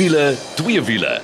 wiele, twee wiele.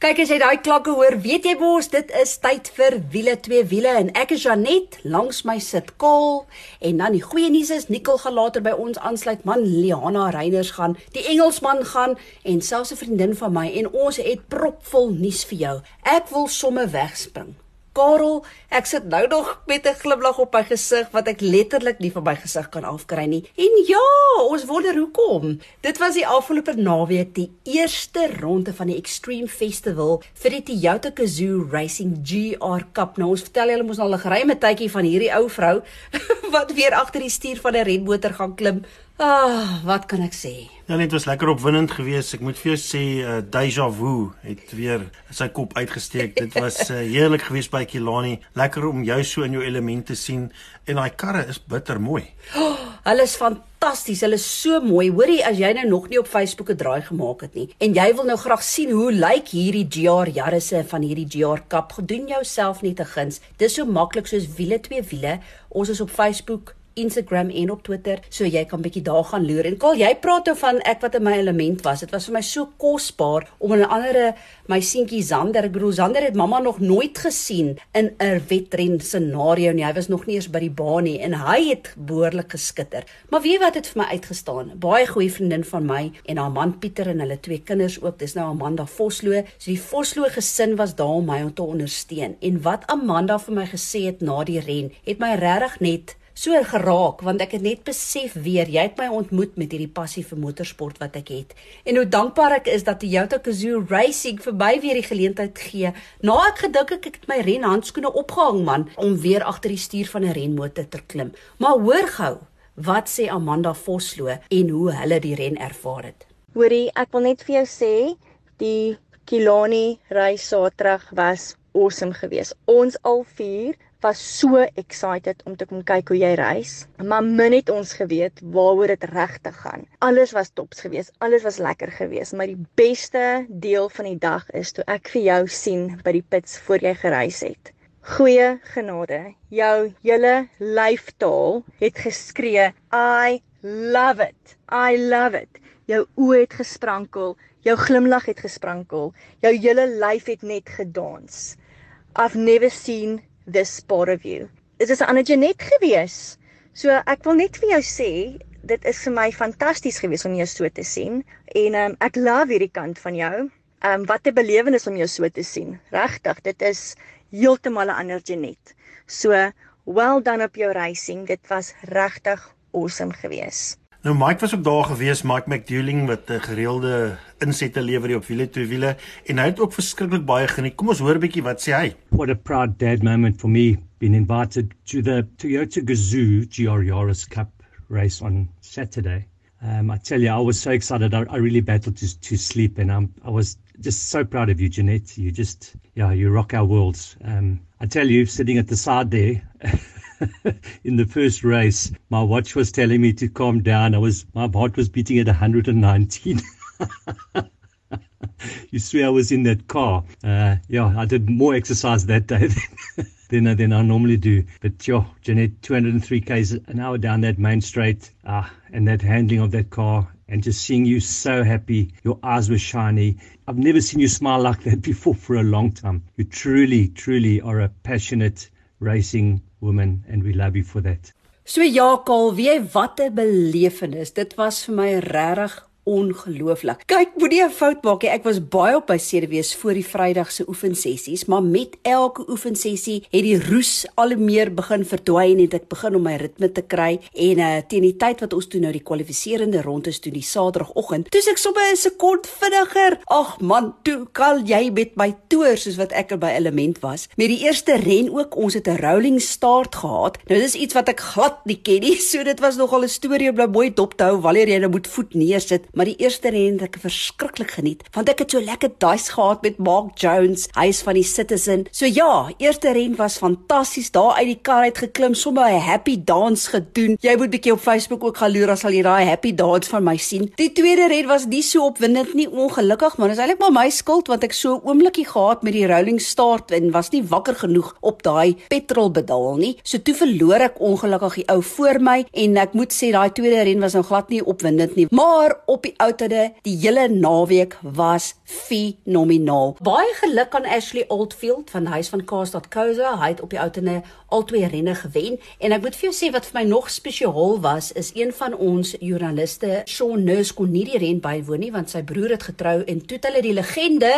Kyk as jy daai klanke hoor, weet jy mos dit is tyd vir wiele twee wiele en ek is Janet, langs my sit Kol en dan die goeie nuus is Nicole gaan later by ons aansluit. Man Liana Reiners gaan, die Engelsman gaan en selfs 'n vriendin van my en ons het propvol nuus vir jou. Ek wil somme wegspring. Karel, ek sit nou nog met 'n glimlag op my gesig wat ek letterlik nie van my gesig kan afkry nie. En ja, ons wonder hoekom. Dit was die afgelope naweek die eerste ronde van die Extreme Festival vir die Toyota Gazoo Racing GR Cup. Nou ons vertel julle mos al 'n geruime tydjie van hierdie ou vrou wat weer agter die stuur van 'n renmotor gaan klim. Ah, wat kan ek sê? Ja, net was lekker opwindend geweest. Ek moet vir jou sê, uh, Deja Vu het weer sy kop uitgesteek. Dit was uh, heerlik geweest by Kilani. Lekker om jou so in jou element te sien en daai karre is bitter mooi. Oh, hulle is fantasties. Hulle is so mooi. Hoorie, as jy nou nog nie op Facebook 'n draai gemaak het nie en jy wil nou graag sien hoe lyk hierdie GR Yarisse van hierdie GR Cup, gedoen jouself net 'n guns. Dis so maklik soos wiele twee wiele. Ons is op Facebook Instagram en op Twitter, so jy kan bietjie daar gaan loer. En Kaal, jy praat oor van ek wat in my element was. Dit was vir my so kosbaar om 'n ander my seentjie Zander, ek bedoel Zander het mamma nog nooit gesien in 'n wedren scenario nie. Hy was nog nie eens by die baan nie en hy het behoorlik geskitter. Maar weet wat het vir my uitgestaan? Baie goeie vriendin van my en haar man Pieter en hulle twee kinders ook. Dis nou Amanda Vosloo. So die Vosloo gesin was daar om my te ondersteun. En wat Amanda vir my gesê het na die ren, het my regtig net so geraak want ek het net besef weer jy het my ontmoet met hierdie passie vir motorsport wat ek het. En hoe dankbaar ek is dat die Toyota Gazoo Racing verby weer die geleentheid gee. Na ek gedink ek het my renhandskoene opgehang man om weer agter die stuur van 'n renmotor te klim. Maar hoor gou wat sê Amanda Vosloo en hoe hulle die ren ervaar het. Hoorie ek wil net vir jou sê die Kilani reis Saterdag was awesome geweest. Ons al vier was so excited om te kom kyk hoe jy reis. Maar min het ons geweet waaroor dit regtig gaan. Alles was tops geweest, alles was lekker geweest, maar die beste deel van die dag is toe ek vir jou sien by die pits voor jy gereis het. Goeie genade. Jou hele lyftaal het geskree, "I love it. I love it." Jou oë het gesprankel, jou glimlag het gesprankel, jou hele lyf het net gedans. I've never seen this part of you. Dit is 'n ander Janet gewees. So ek wil net vir jou sê, dit is vir my fantasties gewees om jou so te sien en um, ek love hierdie kant van jou. Ehm um, wat 'n belewenis om jou so te sien. Regtig, dit is heeltemal 'n ander Janet. So well done op jou racing. Dit was regtig awesome geweest. Nou Mike was ook daar gewees, Mike McDouling wat 'n gereelde insette lewer hier op wiele twee wiele en hy het ook verskriklik baie geniet. Kom ons hoor 'n bietjie wat sê hy. What a proud dad moment for me being invited to the Toyota Gazoo GR Yaris Cup race on Saturday. Um, I tell you, I was so excited. I, I really battled to, to sleep, and um, I was just so proud of you, Jeanette. You just, yeah, you rock our worlds. Um, I tell you, sitting at the side there, in the first race, my watch was telling me to calm down. I was my heart was beating at 119. you swear I was in that car. Uh, yeah, I did more exercise that day than, than, than I normally do. But yeah, Jeanette, 203 k's an hour down that main straight, uh, and that handling of that car, and just seeing you so happy, your eyes were shiny. I've never seen you smile like that before for a long time. You truly, truly are a passionate racing woman and we love you for that. So ja, Kaal, wie wat 'n belewenis. Dit was vir my regtig ongelooflik. Kyk, moenie 'n fout maak nie. Ek was baie op by sedewees voor die Vrydag se oefensessies, maar met elke oefensessie het die roes al meer begin verdwyn en ek begin om my ritme te kry en uh teen die tyd wat ons toe nou die kwalifiserende rondes doen die Saterdagoggend, toe ek sommer 'n sekond vinniger. Ag man, toe kan jy met my toer soos wat ek er by element was. Met die eerste ren ook, ons het 'n rolling start gehad. Nou dis iets wat ek glad nie ken nie. So dit was nogal 'n storie om nou mooi dop te hou wanneer jy nou moet voet neersit maar die eerste ren het ek verskriklik geniet want ek het so lekker dice gehad met Mark Jones, hy is van die Citizen. So ja, eerste ren was fantasties. Daar uit die kar uit geklim, sommer 'n happy dance gedoen. Jy moet bietjie op Facebook ook gaan loer as sal jy daai happy dance van my sien. Die tweede ren was nie so opwindend nie, ongelukkig, maar dit is eintlik maar my skuld want ek so 'n oomblikie gehad met die rolling start en was nie wakker genoeg op daai petrolbedaal nie. So toe verloor ek ongelukkig die ou voor my en ek moet sê daai tweede ren was nou glad nie opwindend nie. Maar op die outerde, die hele naweek was fenomenaal. Baie geluk aan Ashley Oldfield van Huis van Kaas.co.za. Hy het op die outerde al twee renne gewen en ek moet vir jou sê wat vir my nog spesiaal was is een van ons joernaliste, Shaun Nurse kon nie die ren bywoon nie want sy broer het getrou en toe het hulle die legende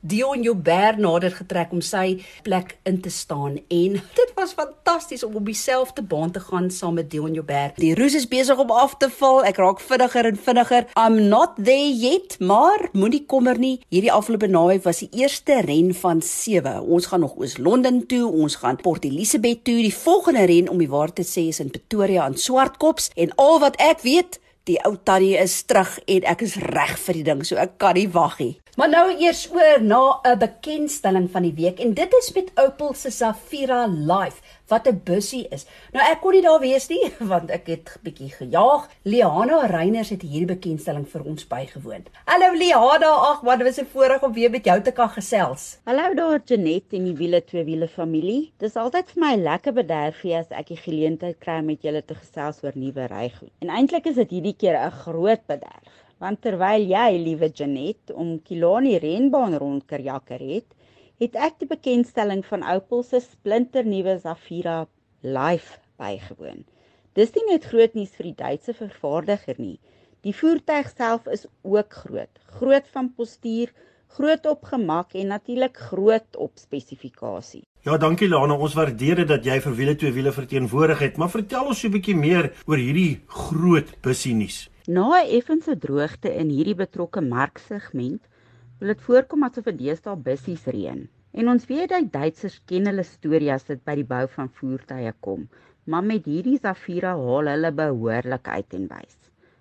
Dion Joubert nader getrek om sy plek in te staan en dit was fantasties om op dieselfde baan te gaan saam met Dion Joubert. Die roes is besig om af te val. Ek raak vinniger en vinniger. I'm not there yet, maar moenie kommer nie. Hierdie afgelope naweek was die eerste ren van 7. Ons gaan nog Oos-London toe, ons gaan Port Elizabeth toe. Die volgende ren om die waar te sê is in Pretoria aan Swartkops en al wat ek weet, die ou tannie is terug en ek is reg vir die ding, so ek kan nie wag nie. Maar nou eers oor na 'n bekendstelling van die week en dit is met Opel se Safira Life wat 'n bussie is. Nou ek kon nie daar wees nie want ek het bietjie gejaag. Liana Reiners het hierdie bekendstelling vir ons bygewoon. Hallo Liana, ag wat was 'n voorreg om weer met jou te kan gesels. Hallo daar Janet en die wiele twee wiele familie. Dis altyd vir my lekker bederfie as ek die geleentheid kry om met julle te gesels oor nuwe rygoed. En eintlik is dit hierdie keer 'n groot bederf. Want terwyl jy, liewe Janet, om Kilani renbaan rondkerjakker het, het ek die bekendstelling van Opel se splinternuwe Zafira Life bygewoon. Dis nie net groot nuus vir die Duitse vervaardiger nie. Die voertuig self is ook groot. Groot van postuur, groot op gemak en natuurlik groot op spesifikasie. Ja, dankie Lana. Ons waardeer dit dat jy vir wiele twee wiele verteenwoordig het, maar vertel ons so 'n bietjie meer oor hierdie groot bussie nuus. Na 'n effense droogte in hierdie betrokke marksegment wil dit voorkom asof dit deesdae bussies reën. En ons weet dat Duitsers ken hulle storie as dit by die bou van voertuie kom, maar met hierdie Zafira haal hulle behoorlik uit en wys.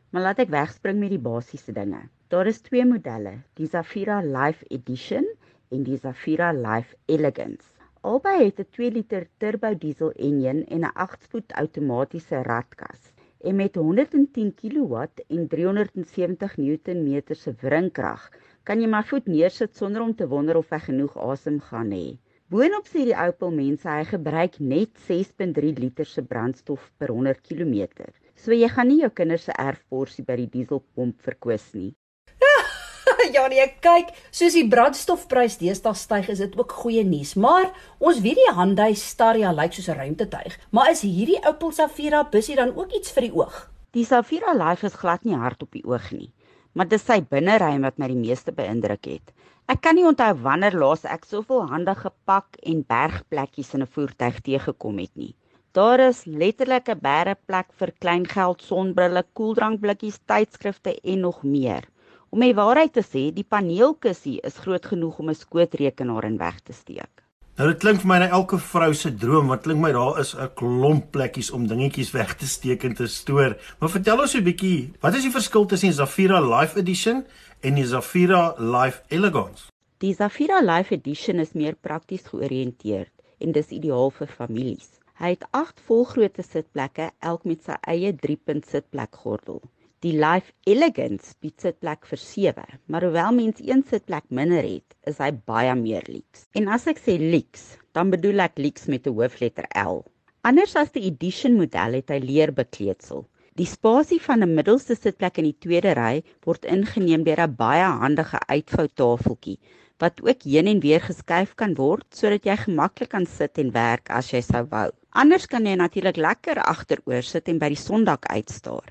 Maar laat ek wegspring met die basiese dinge. Daar is twee modelle, die Zafira Life Edition en die Zafira Life Elegance. Albei het 'n 2 liter turbo diesel enjin en 'n 8-spoed outomatiese ratkas. En met 110 kW en 370 Nm se wringkrag kan jy maar voet neersit sonder om te wonder of hy genoeg asem gaan hê. Boonop sê die Opel mense hy gebruik net 6.3 liter se brandstof per 100 km. So jy gaan nie jou kinders se erfporsie by die dieselpomp verkwis nie. ja nee, kyk, soos die brandstofprys deesdae styg, is dit ook goeie nuus. Maar ons weet die Hyundai Staria lyk soos 'n ruimtetuig, maar is hierdie Opel Safira bussie dan ook iets vir die oog? Die Safira Life is glad nie hard op die oog nie maar dis sy binneruim wat my die meeste beïndruk het. Ek kan nie onthou wanneer laas ek soveel handige pak en bergplekkies in 'n voertuig teëgekom het nie. Daar is letterlik 'n bergplek vir kleingeld, sonbrille, koeldrankblikkies, tydskrifte en nog meer. Om die waarheid te sê, die paneelkussie is groot genoeg om 'n skootrekenaar in weg te steek. Nou dit klink vir my na elke vrou se droom, wat klink my daar is 'n klomp plekkies om dingetjies weg te steek en te stoor. Maar vertel ons 'n bietjie, wat is die verskil tussen die Zafira Life Edition en die Zafira Life Elegance? Die Zafira Life Edition is meer prakties georiënteerd en dis ideaal vir families. Hy het 8 volgrootte sitplekke, elk met sy eie 3-punt sitplekgordel. Die Life Elegance bied sitplek vir 7, maar hoewel mens een sitplek minder het, is hy baie meer luks. En as ek sê luks, dan bedoel ek luks met 'n hoofletter L. Anders as die Edition model het hy leerbekleedsel. Die spasie van 'n middelste sitplek in die tweede ry word ingeneem deur 'n baie handige uitvoutafeltjie wat ook heen en weer geskuif kan word sodat jy gemaklik kan sit en werk as jy sou wou. Anders kan jy natuurlik lekker agteroor sit en by die sondak uitstaar.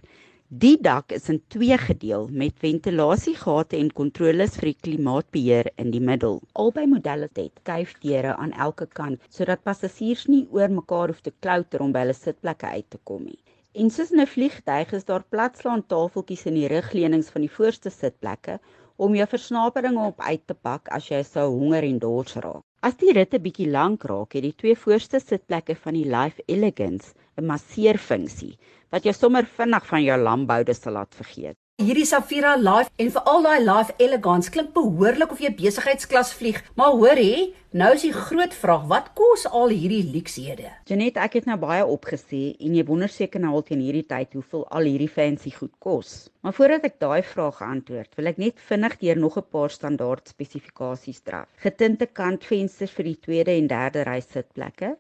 Die dak is in twee gedeel met ventilasiegate en kontroles vir die klimaatbeheer in die middel. Albei modelle het kuifdeure aan elke kant sodat passasiers nie oor mekaar hoef te klouter om by hulle sitplekke uit te kom nie. En soos 'n vliegtyg is daar platslaan tafeltjies in die rugleunings van die voorste sitplekke om jou versnaperinge op uit te pak as jy sou honger en dors raak. As die rit 'n bietjie lank raak, het die twee voorste sitplekke van die Life Elegance 'n masseerfunksie wat jou sommer vinnig van jou lamboude sal laat vergeet. Hierdie Safira Life en vir al daai Life Elegance klink behoorlik of jy besigheidsklas vlieg. Maar hoor hè, nou is die groot vraag, wat kos al hierdie luksehede? Janet, ek het nou baie opgesê en jy wonder seker nou al teen hierdie tyd hoeveel al hierdie fancy goed kos. Maar voordat ek daai vraag antwoord, wil ek net vinnig deur nog 'n paar standaard spesifikasies tref. Getinte kantvensters vir die tweede en derde ry sitplekke,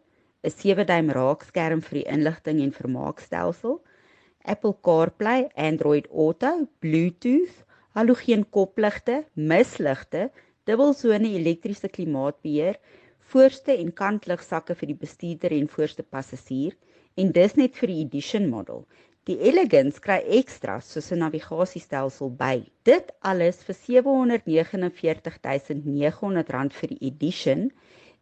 'n 7-duim raakskerm vir die inligting en vermaakstelsel, Apple CarPlay, Android Auto, Bluetooth, halogeen kopligte, misligte, dubbelsone elektriese klimaatbeheer, voorste en kantligsakke vir die bestuurder en voorste passasier en dis net vir die edition model. Die Elegance kry ekstra soos 'n navigasiestelsel by. Dit alles vir R749900 vir die edition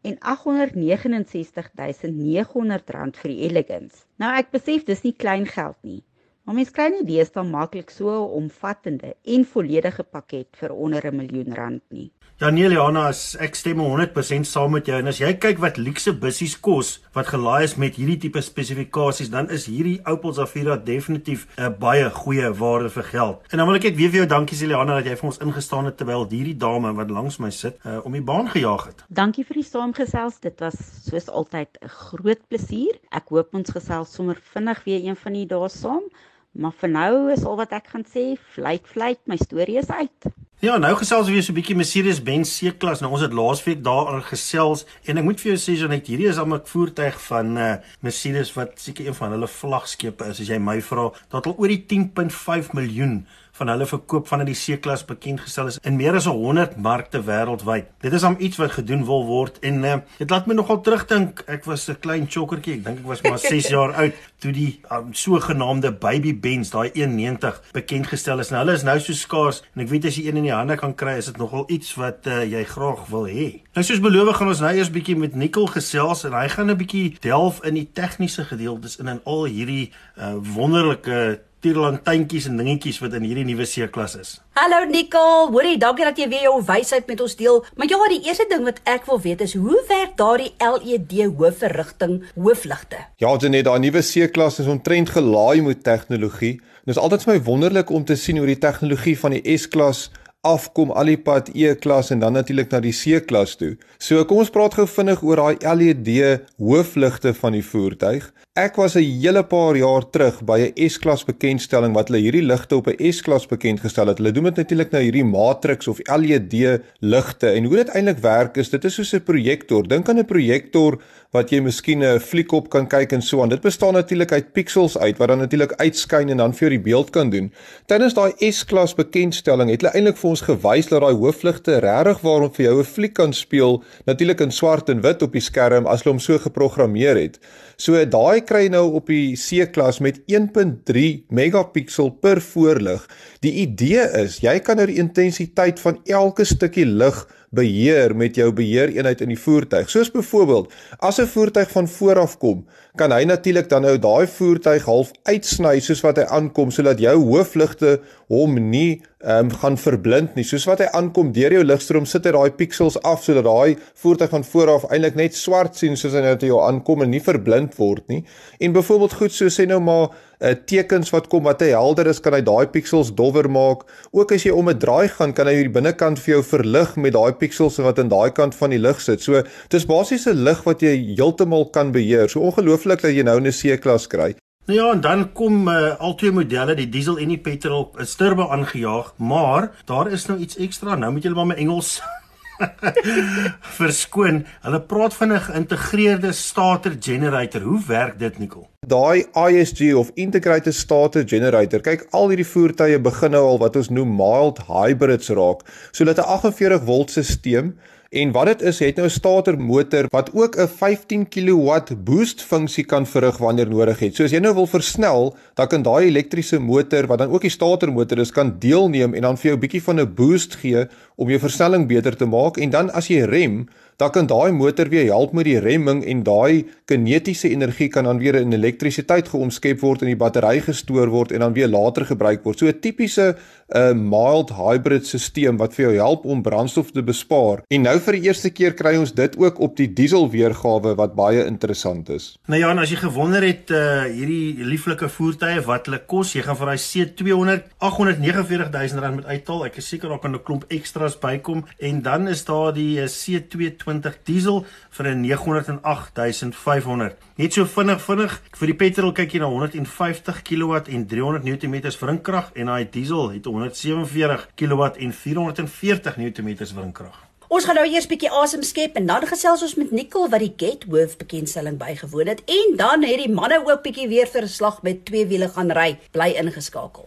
en R869900 vir die Elegance. Nou ek besef dis nie klein geld nie. Maar mens kry nie deesdae maklik so 'n omvattende en volledige pakket vir onder 'n miljoen rand nie. Ja nee Liana, ek stem 100% saam met jou en as jy kyk wat luukse bussies kos wat gelaai is met hierdie tipe spesifikasies, dan is hierdie Opel Zafira definitief 'n baie goeie waarde vir geld. En dan wil ek net weer vir jou dankie sê Liana dat jy vir ons ingestaan het terwyl hierdie dame wat langs my sit, uh, om die baan gejaag het. Dankie vir die saamgesels. Dit was soos altyd 'n groot plesier. Ek hoop ons gesels sommer vinnig weer een van die dae saam. Maar vir nou is al wat ek gaan sê, fluit fluit, my storie is uit. Ja, nou gesels weer so 'n bietjie Mercedes-Benz C-klas. Nou ons het laasweek daaroor gesels en ek moet vir jou sê Janet, hierdie is al 'n voertuig van uh Mercedes wat seker een van hulle vlagskepe is as jy my vra. Daar het al oor die 10.5 miljoen van hulle verkoop van in die C-klas bekend gestel is in meer as 100 markte wêreldwyd. Dit is om iets wat gedoen wil word en uh, dit laat my nogal terugdink. Ek was 'n klein chokkertjie, ek dink ek was maar 6 jaar oud toe die um, sogenaamde baby Benz, daai 190 bekend gestel is. Nou hulle is nou so skaars en ek weet as jy een in die hande kan kry, is dit nogal iets wat uh, jy graag wil hê. Nou soos beloof gaan ons nou eers bietjie met Nicole gesels en hy gaan 'n bietjie delf in die tegniese gedeeltes in en al hierdie uh, wonderlike tierlantuintjies en dingetjies wat in hierdie nuwe C-klas is. Hallo Nicole, hoorie, dankie dat jy weer jou wysheid met ons deel. Maar ja, die eerste ding wat ek wil weet is hoe werk daardie LED hoofverrigting hoofligte? Ja, dit net daai nuwe C-klas is omtrent gelaai met tegnologie. Dit is altyd vir my wonderlik om te sien hoe die tegnologie van die S-klas afkom al die pad E-klas en dan natuurlik na die C-klas toe. So kom ons praat gou vinnig oor daai LED hoofligte van die voertuig. Ek was 'n hele paar jaar terug by 'n S-klas bekendstelling wat hulle hierdie ligte op 'n S-klas bekend gestel het. Hulle doen dit natuurlik nou hierdie matrix of LED ligte en hoe dit eintlik werk is dit is soos 'n projektor. Dink aan 'n projektor wat jy miskien 'n fliek op kan kyk en so aan. Dit bestaan natuurlik uit pixels uit wat dan natuurlik uitskyn en dan vir jou die beeld kan doen. Tydens daai S-klas bekendstelling het hulle eintlik vir ons gewys dat daai hoofligte regtig waarom vir jou 'n fliek kan speel, natuurlik in swart en wit op die skerm as hulle hom so geprogrammeer het. So daai kry nou op die C-klas met 1.3 megapiksel per voorlig. Die idee is jy kan nou die intensiteit van elke stukkie lig beheer met jou beheereenheid in die voertuig. Soos byvoorbeeld, as 'n voertuig van voor af kom, kan hy natuurlik dan nou daai voertuig half uitsny soos wat hy aankom sodat jou hoofligte hom nie um, gaan verblind nie. Soos wat hy aankom deur jou ligstroom sit hy daai pixels af sodat daai voertuig van voor af eintlik net swart sien soos hy nou te jou aankom en nie verblind word nie. En byvoorbeeld goed so sê nou maar uh, tekens wat kom wat hy helder is, kan hy daai pixels dowwer maak. Ook as jy om 'n draai gaan, kan hy die binnekant vir jou verlig met daai pixels wat aan daai kant van die lig sit. So dis basies 'n lig wat jy heeltemal kan beheer. So ongelooflik dat jy nou 'n C-klas kry. Nou ja, en dan kom uh, al twee modelle, die diesel en die petrol, 'n turbo aangejaag, maar daar is nou iets ekstra. Nou moet julle maar my Engels Verskoon, hulle praat van 'n geïntegreerde starter generator. Hoe werk dit, Nicole? Daai ISG of integrated starter generator. Kyk, al hierdie voertuie begin nou al wat ons noem mild hybrids raak. So dat 'n 48 volt stelsel En wat dit is, het nou 'n starter motor wat ook 'n 15 kW boost funksie kan verrig wanneer nodig het. So as jy nou wil versnel, dan kan daai elektriese motor wat dan ook die starter motor is, kan deelneem en dan vir jou 'n bietjie van 'n boost gee om jou versnelling beter te maak en dan as jy rem, dan kan daai motor weer help met die remming en daai kinetiese energie kan dan weer in elektrisiteit geomskep word in die battery gestoor word en dan weer later gebruik word. So 'n tipiese uh, mild hybrid stelsel wat vir jou help om brandstof te bespaar. En nou vir die eerste keer kry ons dit ook op die diesel weergawe wat baie interessant is. Nou ja, en as jy gewonder het uh, hierdie lieflike voertuie wat hulle kos, jy gaan vir daai C200 849000 rand moet uithaal. Ek is seker daar kan 'n klomp ekstras bykom en dan is daar die eh, C2 R120 diesel vir 'n R908500. Net so vinnig vinnig vir die petrol kyk jy na 150 kW en 300 Nm wringkrag en daai diesel het 147 kW en 440 Nm wringkrag. Ons gaan nou eers bietjie asem skep en dan gesels ons met Nicole wat die Gethoof bekendstelling bygewoon het en dan het die manne ook bietjie weer verslag met twee wiele gaan ry. Bly ingeskakel.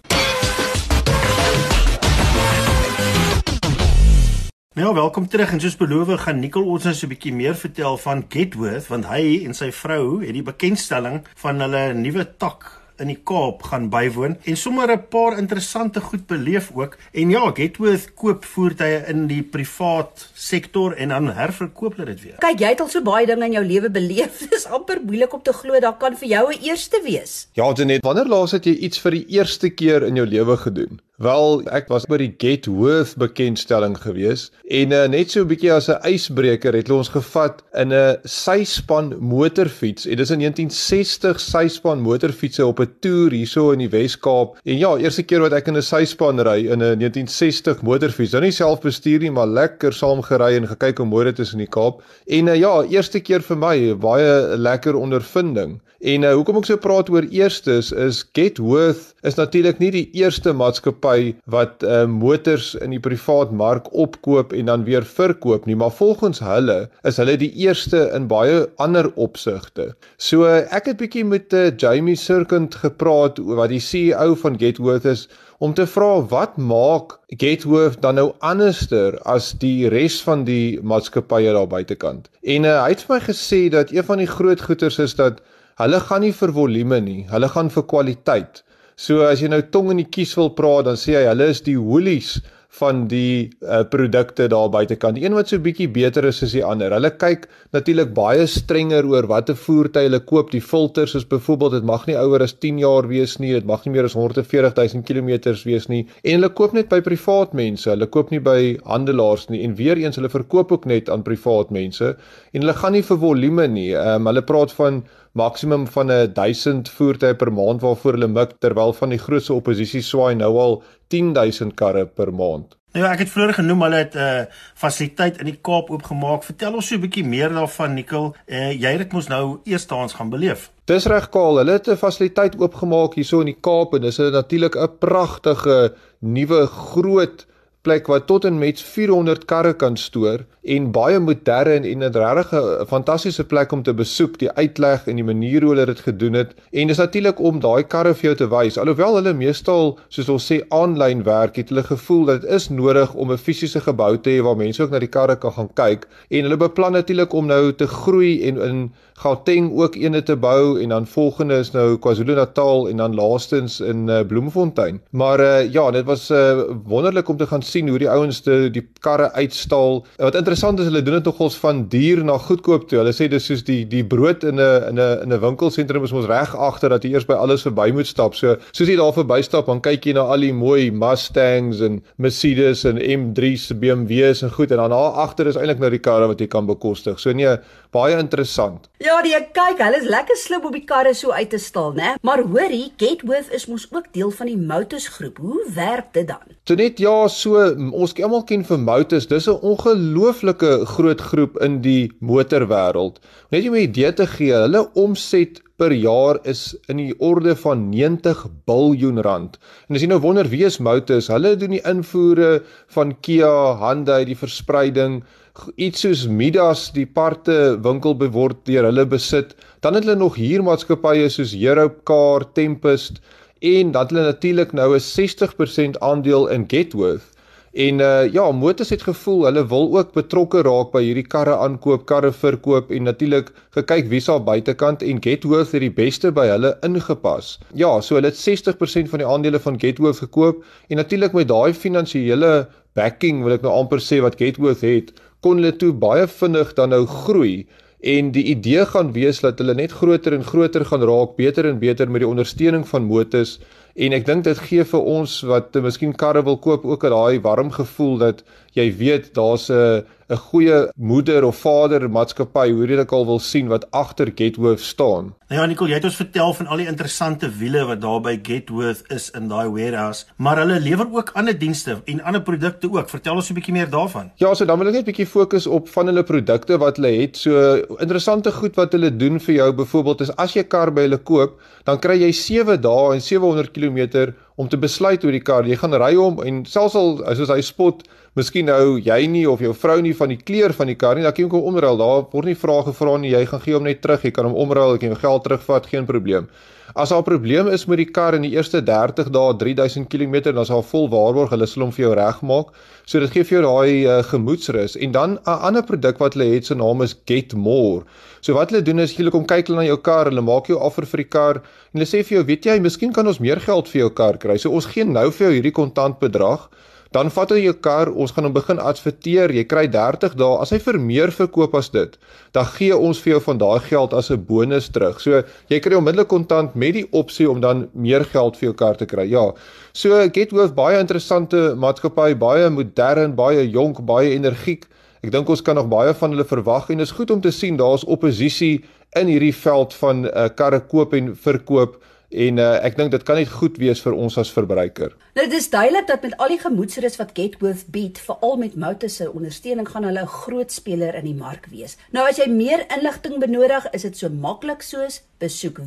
Nou, welkom terug en soos beloof gaan Nicole ons nou so 'n bietjie meer vertel van Getworth want hy en sy vrou het die bekendstelling van hulle nuwe tak in die Kaap gaan bywoon en sommer 'n paar interessante goed beleef ook. En ja, Getworth koop voertuie in die privaat sektor en dan herverkoop hulle dit weer. Kyk, jy het al so baie dinge in jou lewe beleef. Dis amper moeilik om te glo dat kan vir jou 'n eerste wees. Ja, Janet, wanneer laas het jy iets vir die eerste keer in jou lewe gedoen? Wel, ek was by die Getworth bekendstelling gewees en uh, net so 'n bietjie as 'n ysbreker het hulle ons gevat in 'n syspan motorfiets en dis in 1960 syspan motorfietsse op 'n toer hierso in die Wes-Kaap. En ja, eerste keer wat ek in 'n syspan ry in 'n 1960 motorfiets. Nou nie self bestuur nie, maar lekker saam gery en gekyk hoe mooi dit is in die Kaap. En uh, ja, eerste keer vir my baie lekker ondervinding. En uh, hoekom ek so praat oor eerstes is Getworth is natuurlik nie die eerste maatskappy wat uh, motors in die privaat mark opkoop en dan weer verkoop nie, maar volgens hulle is hulle die eerste in baie ander opsigte. So uh, ek het bietjie met uh, Jamie Sirkent gepraat wat die CEO van Getworth is om te vra wat maak Getworth dan nou anderster as die res van die maatskappye daar buitekant. En uh, hy het vir my gesê dat een van die groot goeters is dat Hulle gaan nie vir volume nie, hulle gaan vir kwaliteit. So as jy nou tong in die kies wil praat, dan sê hy hulle is die Woolies van die uh, produkte daar buitekant. Die een wat so bietjie beter is as die ander. Hulle kyk natuurlik baie strenger oor watter voertuie hulle koop. Die filters is byvoorbeeld dit mag nie ouer as 10 jaar wees nie, dit mag nie meer as 140 000 km wees nie. En hulle koop net by privaat mense. Hulle koop nie by handelaars nie. En weer eens hulle verkoop ook net aan privaat mense en hulle gaan nie vir volume nie. Ehm um, hulle praat van maksimum van 'n 1000 voertuie per maand waarvoor hulle mik terwyl van die grootste oppositie swaai nou al 10000 karre per maand. Nou ja, ek het vroeër genoem hulle het 'n uh, fasiliteit in die Kaap oopgemaak. Vertel ons so 'n bietjie meer daarvan Nikkel. Uh, jy het dit mos nou eerstehands gaan beleef. Dis reg Kaal, hulle het 'n fasiliteit oopgemaak hierso in die Kaap en dis natuurlik 'n pragtige nuwe groot plek wat tot en met 400 karre kan stoor en baie modern en 'n regtig 'n fantastiese plek om te besoek, die uitleg en die manier hoe hulle dit gedoen het. En dis natuurlik om daai karre vir jou te wys. Alhoewel hulle meestal, soos ons sê, aanlyn werk, het hulle gevoel dat dit is nodig om 'n fisiese gebou te hê waar mense ook na die karre kan gaan kyk. En hulle beplan natuurlik om nou te groei en in Gauteng ook eene te bou en dan volgende is nou KwaZulu-Natal en dan laastens in uh, Bloemfontein. Maar uh, ja, dit was uh, wonderlik om te gaan sien hoe die ouens die karre uitstal. Wat interessant is, hulle doen dit nogals van duur na goedkoop toe. Hulle sê dis soos die die brood in 'n in 'n in 'n winkelsentrum is ons reg agter dat jy eers by alles verby moet stap. So soos jy daar verbystap, dan kyk jy na al die mooi Mustangs en Mercedes en M3's, BMW's en goed en dan daar agter is eintlik nou die karre wat jy kan bekostig. So nee, baie interessant. Ja, die kyk, hulle is lekker slim om die karre so uit te stal, né? Maar hoorie, Getworth is mos ook deel van die Motus groep. Hoe werk dit dan? So net ja, so ons almal ken vir Motus, dis 'n ongelooflike groot groep in die motorwêreld. Net om 'n idee te gee, hulle omset per jaar is in die orde van 90 biljoen rand. En as jy nou wonder wie is Motus, hulle doen die invoere van Kia, Hyundai, die verspreiding, iets soos Midas die parte winkel beword deur hulle besit. Dan het hulle nog huurmaatskappye soos Europcar, Tempest en dan hulle natuurlik nou 'n 60% aandeel in Getworth. En uh ja, Motors het gevoel hulle wil ook betrokke raak by hierdie karre aankoop, karre verkoop en natuurlik gekyk wie sal buitekant en Getworth het die beste by hulle ingepas. Ja, so hulle het 60% van die aandele van Getworth gekoop en natuurlik met daai finansiële backing wil ek nou amper sê wat Getworth het, kon hulle toe baie vinnig dan nou groei en die idee gaan wees dat hulle net groter en groter gaan raak, beter en beter met die ondersteuning van motors en ek dink dit gee vir ons wat miskien karre wil koop ook 'n daai warm gevoel dat jy weet daar's 'n 'n goeie moeder of vader maatskappy, hoe jy dit al wil sien wat agter Getworth staan. Nou ja, Nicole, jy het ons vertel van al die interessante wiele wat daar by Getworth is in daai warehouse, maar hulle lewer ook ander dienste en ander produkte ook. Vertel ons 'n bietjie meer daarvan. Ja, so dan wil ek net 'n bietjie fokus op van hulle produkte wat hulle het. So interessante goed wat hulle doen vir jou byvoorbeeld is as jy kar by hulle koop, dan kry jy 7 dae en 700 km om te besluit oor die kar. Jy gaan ry hom en selfs al soos hy spot Miskien nou jy nie of jou vrou nie van die kleur van die kar nie, dan kan jy hom omruil. Daar word nie vrae gevra nie. Jy gaan gee hom net terug. Jy kan hom omruil, jy kan jou geld terugvat, geen probleem. As daar 'n probleem is met die kar in die eerste 30 dae, 3000 km, dan is daar vol waarborg. Hulle sal hom vir jou regmaak. So dit gee vir jou daai uh, gemoedsrus. En dan 'n ander produk wat hulle het, se naam is Get More. So wat hulle doen is hulle kom kyk hulle na jou kar, hulle maak jou offer vir die kar en hulle sê vir jou, weet jy, miskien kan ons meer geld vir jou kar kry. So ons gee nou vir jou hierdie kontant bedrag dan vat hy jou kar, ons gaan hom begin adverteer. Jy kry 30 dae. As hy vir meer verkoop as dit, dan gee ons vir jou van daai geld as 'n bonus terug. So jy kry onmiddellik kontant met die opsie om dan meer geld vir jou kar te kry. Ja. So Getworth baie interessante maatskappy, baie modern, baie jonk, baie energiek. Ek dink ons kan nog baie van hulle verwag en is goed om te sien daar's oppositie in hierdie veld van uh, karre koop en verkoop en uh, ek dink dit kan net goed wees vir ons as verbruiker. Nou dit is duidelik dat met al die gemoedsrus wat Getworth bied, veral met Motus se ondersteuning gaan hulle 'n groot speler in die mark wees. Nou as jy meer inligting benodig, is dit so maklik soos besoek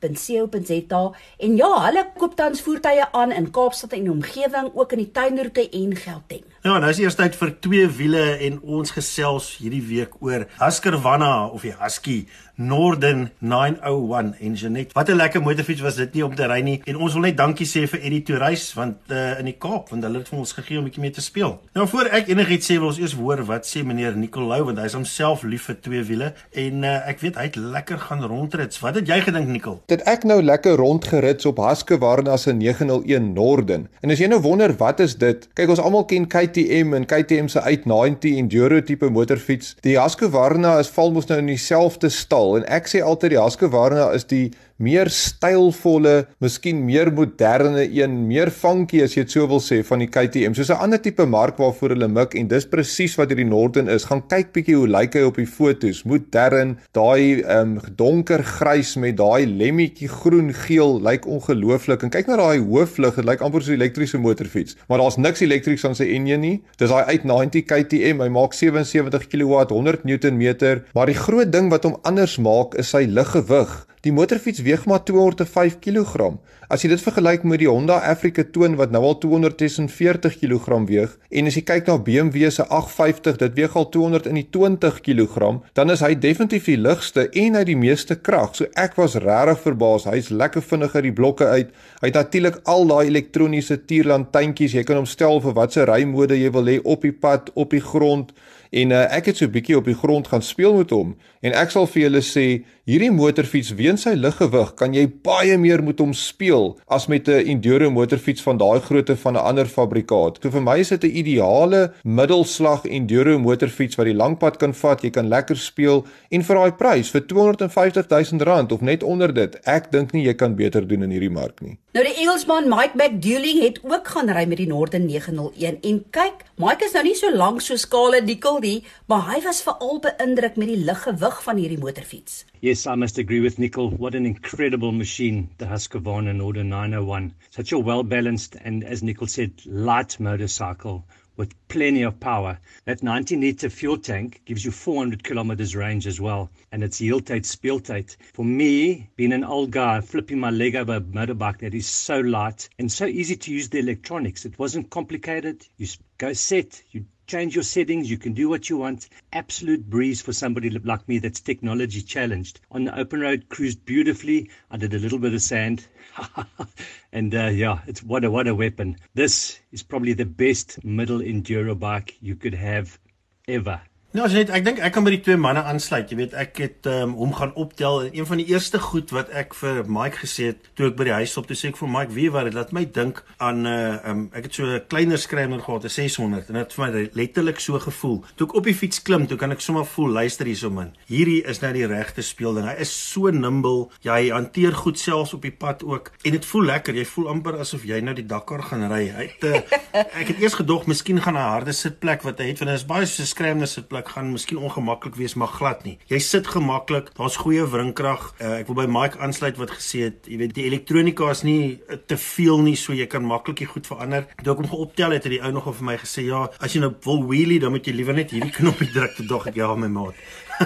www.getworth.co.za en ja, hulle koop tans voertuie aan in Kaapstad en omgewing, ook in die tuinroete en Gauteng. Ja, nou is eers tyd vir twee wiele en ons gesels hierdie week oor Husqvarna of die Husky Norden 901 en Janet. Wat 'n lekker motorfiets was dit nie om te ry nie. En ons wil net dankie sê vir Eddie Tourist want uh, in die Kaap want hulle het vir ons gegee om 'n bietjie mee te speel. Nou voor ek enigiets sê wil ons eers hoor wat sê meneer Nicolou want hy is homself lief vir twee wiele en uh, ek weet hy het lekker gaan rondrits. Wat het jy gedink Nicol? Dit ek nou lekker rondgerits op Husqvarna se 901 Norden. En as jy nou wonder wat is dit? Kyk ons almal ken KTM en KTM se 890 enduro tipe motorfiets. Die Husqvarna is val mos nou in dieselfde stal en ek sê altyd die Husqvarna is die meer stylvolle, miskien meer moderne een, meer funky as jy dit sou wil sê van die KTM. Soos 'n ander tipe mark waarvoor hulle mik en dis presies wat hierdie Norden is. Gaan kyk bietjie hoe lyk hy op die fotos. Modern, daai ehm um, donker grys met daai lemmetjie groen geel lyk ongelooflik. En kyk na daai hooflig, dit lyk amper so 'n elektriese motorfiets. Maar daar's niks elektrieks aan sy enjin nie. Dis daai 890 KTM. Hy maak 77 kW, 100 Nm, maar die groot ding wat hom anders maak is sy liggewig. Die motorfiets weeg maar 205 kg. As jy dit vergelyk met die Honda Africa Twin wat nou al 240 kg weeg en as jy kyk na BMW se 850, dit weeg al 220 kg, dan is hy definitief die ligste en hy die meeste krag. So ek was regtig verbaas. Hy's lekker vinnig uit die blokke uit. Hy het natuurlik al daai elektroniese tuurlantuintjies. Jy kan hom stel vir watter rymode jy wil hê op die pad, op die grond. En uh, ek het so 'n bietjie op die grond gaan speel met hom en ek sal vir julle sê hierdie motorfiets weens sy liggewig kan jy baie meer met hom speel as met 'n enduro motorfiets van daai grootte van 'n ander fabrikaat. So vir my is dit 'n ideale middelslag enduro motorfiets wat die langpad kan vat, jy kan lekker speel en vir daai prys vir 250 000 rand of net onder dit, ek dink nie jy kan beter doen in hierdie mark nie. Nou die Engelsman Mike McDouling het ook gaan ry met die Norden 901 en kyk, Mike is nou nie so lank so skale dikkel nie, maar hy was veral beïndruk met die liggewig van hierdie motorfiets. Yes, I must agree with Nicole. What an incredible machine, the Husqvarna Norden 901. Such a well-balanced and, as Nicole said, light motorcycle with plenty of power. That 90 litre fuel tank gives you 400 kilometers range as well. And it's yield tight, spiel tight. For me, being an old guy, flipping my leg over a motorbike that is so light and so easy to use the electronics. It wasn't complicated. You go set, you change your settings, you can do what you want. Absolute breeze for somebody like me that's technology challenged. On the open road, cruised beautifully. I did a little bit of sand. and uh, yeah, it's what a what a weapon. This is probably the best middle enduro bike you could have ever. Nou, as net ek dink ek kan by die twee manne aansluit. Jy weet, ek het um, hom gaan optel en een van die eerste goed wat ek vir Mike gesê het toe ek by die huis stop, toe sê ek vir Mike, "Wie wat dit laat my dink aan 'n uh, um, ek het so 'n kleiner skrywer gehad, 'n 600 en dit het vir my letterlik so gevoel. Toe ek op die fiets klim, toe kan ek sommer voel, luister hierso man. Hierdie is nou die regte speelding. Hy is so nimble. Ja, hy hanteer goed selfs op die pad ook en dit voel lekker. Jy voel amper asof jy nou die Dakar gaan ry. Hy het uh, ek het eers gedog miskien gaan 'n harde sitplek wat hy het, want dit is baie so 'n skrywende sitplek ek gaan miskien ongemaklik wees maar glad nie. Jy sit gemaklik, daar's goeie wringkrag. Uh, ek wil by Mike aansluit wat gesê het, jy weet die elektronika is nie uh, te veel nie, so jy kan maklik die goed verander. Toe ek hom geoptel het, het die ou nog vir my gesê, "Ja, as jy nou wil wheelie, dan moet jy liewer net hierdie knoppie druk." Toe dog ek, "Ja, my maat."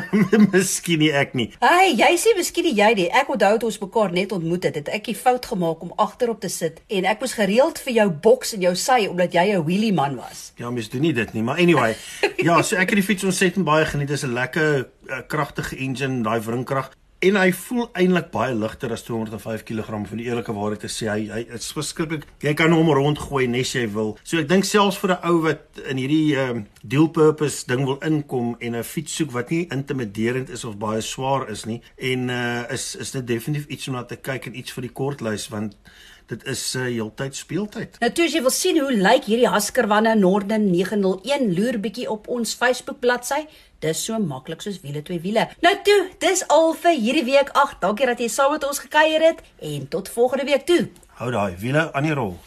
miskien nie ek nie. Hey, jy sê miskien jy die. Ek onthou toe ons mekaar net ontmoet het, het ek die fout gemaak om agterop te sit en ek moes gereeld vir jou boks en jou sy omdat jy 'n wheelie man was. Ja, mens doen nie dit nie, maar anyway. ja, so ek het die fiets ontsettend baie geniet. Dit is 'n lekker uh, kragtige engine, daai wringkrag en hy voel eintlik baie ligter as 205 kg vir die eerlike waarheid te sê. Hy hy is verskriklik. Jy kan hom rondgooi nes jy wil. So ek dink selfs vir 'n ou wat in hierdie ehm um, dual purpose ding wil inkom en 'n fiets soek wat nie intimiderend is of baie swaar is nie en uh is is dit definitief iets om na te kyk en iets vir die kortlys want dit is uh, heeltyd speeltyd. Nou toe as jy wil sien hoe lyk hierdie Haskerwanne Norden 901 loer bietjie op ons Facebook bladsy. Dis so maklik soos wiele twee wiele. Nou toe, dis al vir hierdie week. Ag, dankie dat jy saam met ons gekuier het en tot volgende week toe. Hou daai wiele aan die rol.